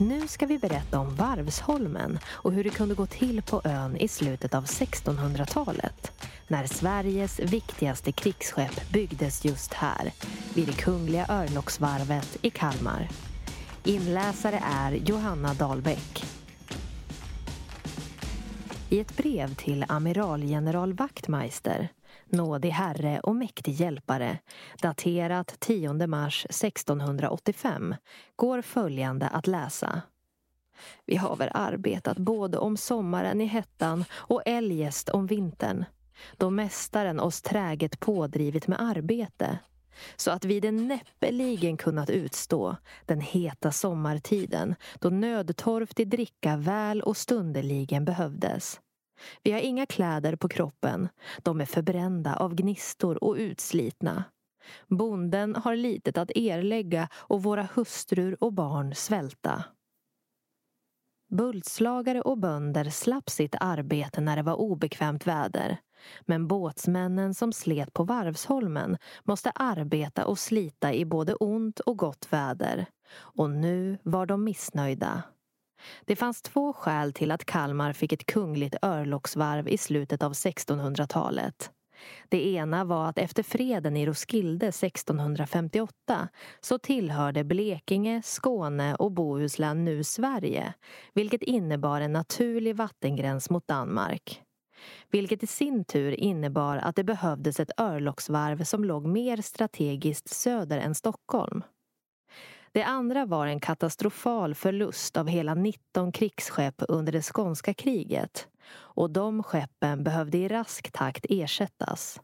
Nu ska vi berätta om Varvsholmen och hur det kunde gå till på ön i slutet av 1600-talet när Sveriges viktigaste krigsskepp byggdes just här, vid det kungliga örlogsvarvet i Kalmar. Inläsare är Johanna Dahlbäck. I ett brev till amiralgeneral Wachtmeister nådig herre och mäktig hjälpare, daterat 10 mars 1685, går följande att läsa. Vi haver arbetat både om sommaren i hettan och eljest om vintern, då mästaren oss träget pådrivit med arbete, så att vi det näppeligen kunnat utstå den heta sommartiden, då nödtorftig dricka väl och stundeligen behövdes. Vi har inga kläder på kroppen. De är förbrända av gnistor och utslitna. Bonden har litet att erlägga och våra hustrur och barn svälta. Bultslagare och bönder slapp sitt arbete när det var obekvämt väder. Men båtsmännen som slet på Varvsholmen måste arbeta och slita i både ont och gott väder. Och nu var de missnöjda. Det fanns två skäl till att Kalmar fick ett kungligt örlogsvarv i slutet av 1600-talet. Det ena var att efter freden i Roskilde 1658 så tillhörde Blekinge, Skåne och Bohuslän nu Sverige, vilket innebar en naturlig vattengräns mot Danmark. Vilket i sin tur innebar att det behövdes ett örlogsvarv som låg mer strategiskt söder än Stockholm. Det andra var en katastrofal förlust av hela 19 krigsskepp under det skånska kriget och de skeppen behövde i rask takt ersättas.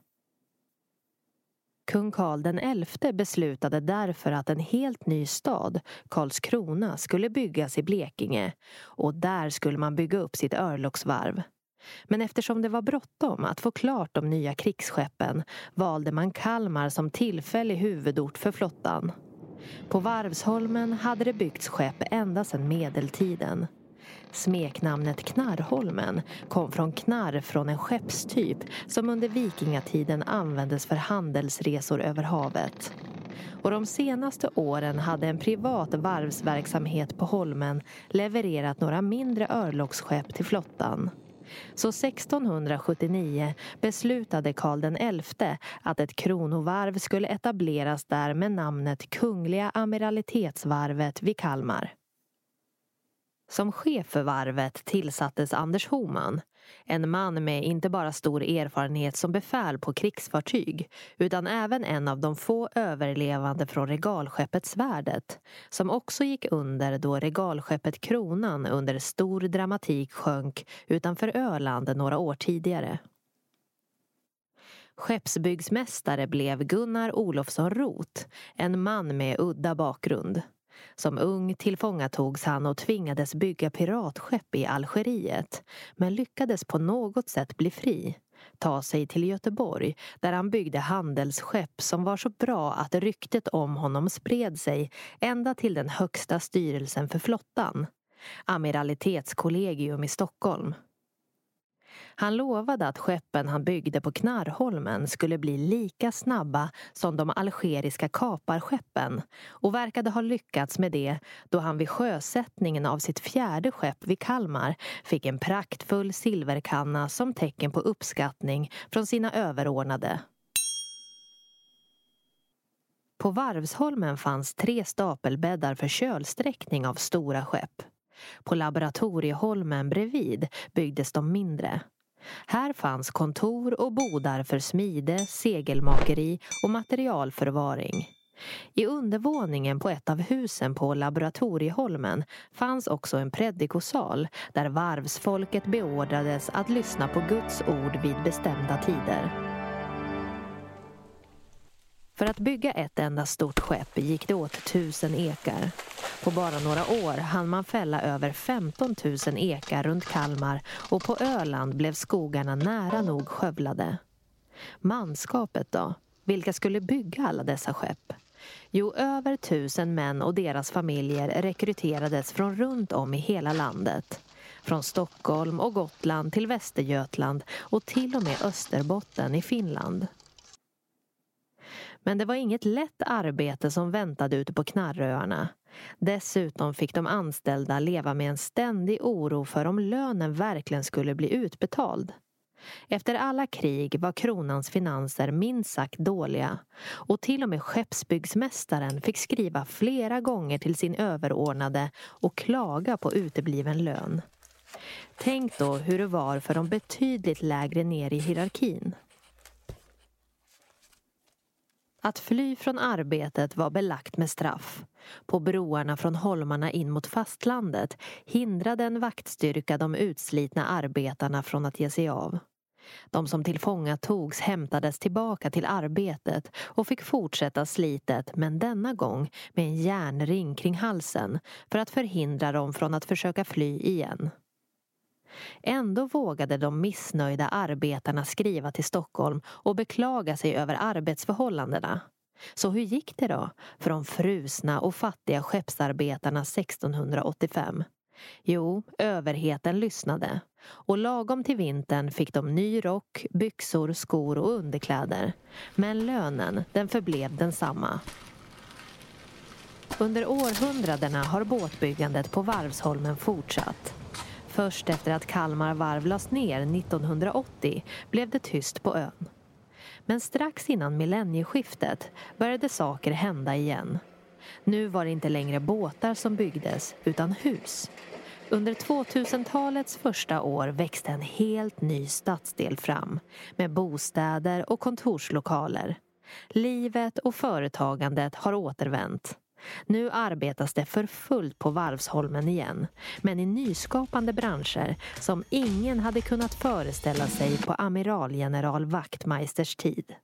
Kung Karl XI beslutade därför att en helt ny stad, Karlskrona, skulle byggas i Blekinge och där skulle man bygga upp sitt örlogsvarv. Men eftersom det var bråttom att få klart de nya krigsskeppen valde man Kalmar som tillfällig huvudort för flottan. På Varvsholmen hade det byggts skepp ända sedan medeltiden. Smeknamnet Knarrholmen kom från knarr från en skeppstyp som under vikingatiden användes för handelsresor över havet. Och de senaste åren hade en privat varvsverksamhet på Holmen levererat några mindre örlogsskepp till flottan. Så 1679 beslutade Karl XI att ett kronovarv skulle etableras där med namnet Kungliga Amiralitetsvarvet vid Kalmar. Som chef för varvet tillsattes Anders Homan, en man med inte bara stor erfarenhet som befäl på krigsfartyg utan även en av de få överlevande från regalskeppet Svärdet som också gick under då regalskeppet Kronan under stor dramatik sjönk utanför Öland några år tidigare. Skeppsbyggsmästare blev Gunnar Olofsson Roth, en man med udda bakgrund. Som ung tillfångatogs han och tvingades bygga piratskepp i Algeriet men lyckades på något sätt bli fri ta sig till Göteborg där han byggde handelsskepp som var så bra att ryktet om honom spred sig ända till den högsta styrelsen för flottan, Amiralitetskollegium i Stockholm. Han lovade att skeppen han byggde på Knarrholmen skulle bli lika snabba som de algeriska kaparskeppen och verkade ha lyckats med det då han vid sjösättningen av sitt fjärde skepp vid Kalmar fick en praktfull silverkanna som tecken på uppskattning från sina överordnade. På Varvsholmen fanns tre stapelbäddar för kölsträckning av stora skepp. På Laboratorieholmen bredvid byggdes de mindre. Här fanns kontor och bodar för smide, segelmakeri och materialförvaring. I undervåningen på ett av husen på Laboratorieholmen fanns också en predikosal där varvsfolket beordrades att lyssna på Guds ord vid bestämda tider. För att bygga ett enda stort skepp gick det åt tusen ekar. På bara några år hann man fälla över 15 000 ekar runt Kalmar och på Öland blev skogarna nära nog skövlade. Manskapet då? Vilka skulle bygga alla dessa skepp? Jo, över tusen män och deras familjer rekryterades från runt om i hela landet. Från Stockholm och Gotland till Västergötland och till och med Österbotten i Finland. Men det var inget lätt arbete som väntade ute på Knarröarna. Dessutom fick de anställda leva med en ständig oro för om lönen verkligen skulle bli utbetald. Efter alla krig var kronans finanser minst sagt dåliga och till och med skeppsbyggsmästaren fick skriva flera gånger till sin överordnade och klaga på utebliven lön. Tänk då hur det var för de betydligt lägre ner i hierarkin. Att fly från arbetet var belagt med straff. På broarna från holmarna in mot fastlandet hindrade en vaktstyrka de utslitna arbetarna från att ge sig av. De som tillfångatogs hämtades tillbaka till arbetet och fick fortsätta slitet men denna gång med en järnring kring halsen för att förhindra dem från att försöka fly igen. Ändå vågade de missnöjda arbetarna skriva till Stockholm och beklaga sig över arbetsförhållandena. Så hur gick det då för de frusna och fattiga skeppsarbetarna 1685? Jo, överheten lyssnade. Och lagom till vintern fick de ny rock, byxor, skor och underkläder. Men lönen, den förblev densamma. Under århundradena har båtbyggandet på Varvsholmen fortsatt. Först efter att Kalmar varv lades ner 1980 blev det tyst på ön. Men strax innan millennieskiftet började saker hända igen. Nu var det inte längre båtar som byggdes, utan hus. Under 2000-talets första år växte en helt ny stadsdel fram med bostäder och kontorslokaler. Livet och företagandet har återvänt. Nu arbetas det för fullt på Varvsholmen igen, men i nyskapande branscher som ingen hade kunnat föreställa sig på amiralgeneral Wachtmeisters tid.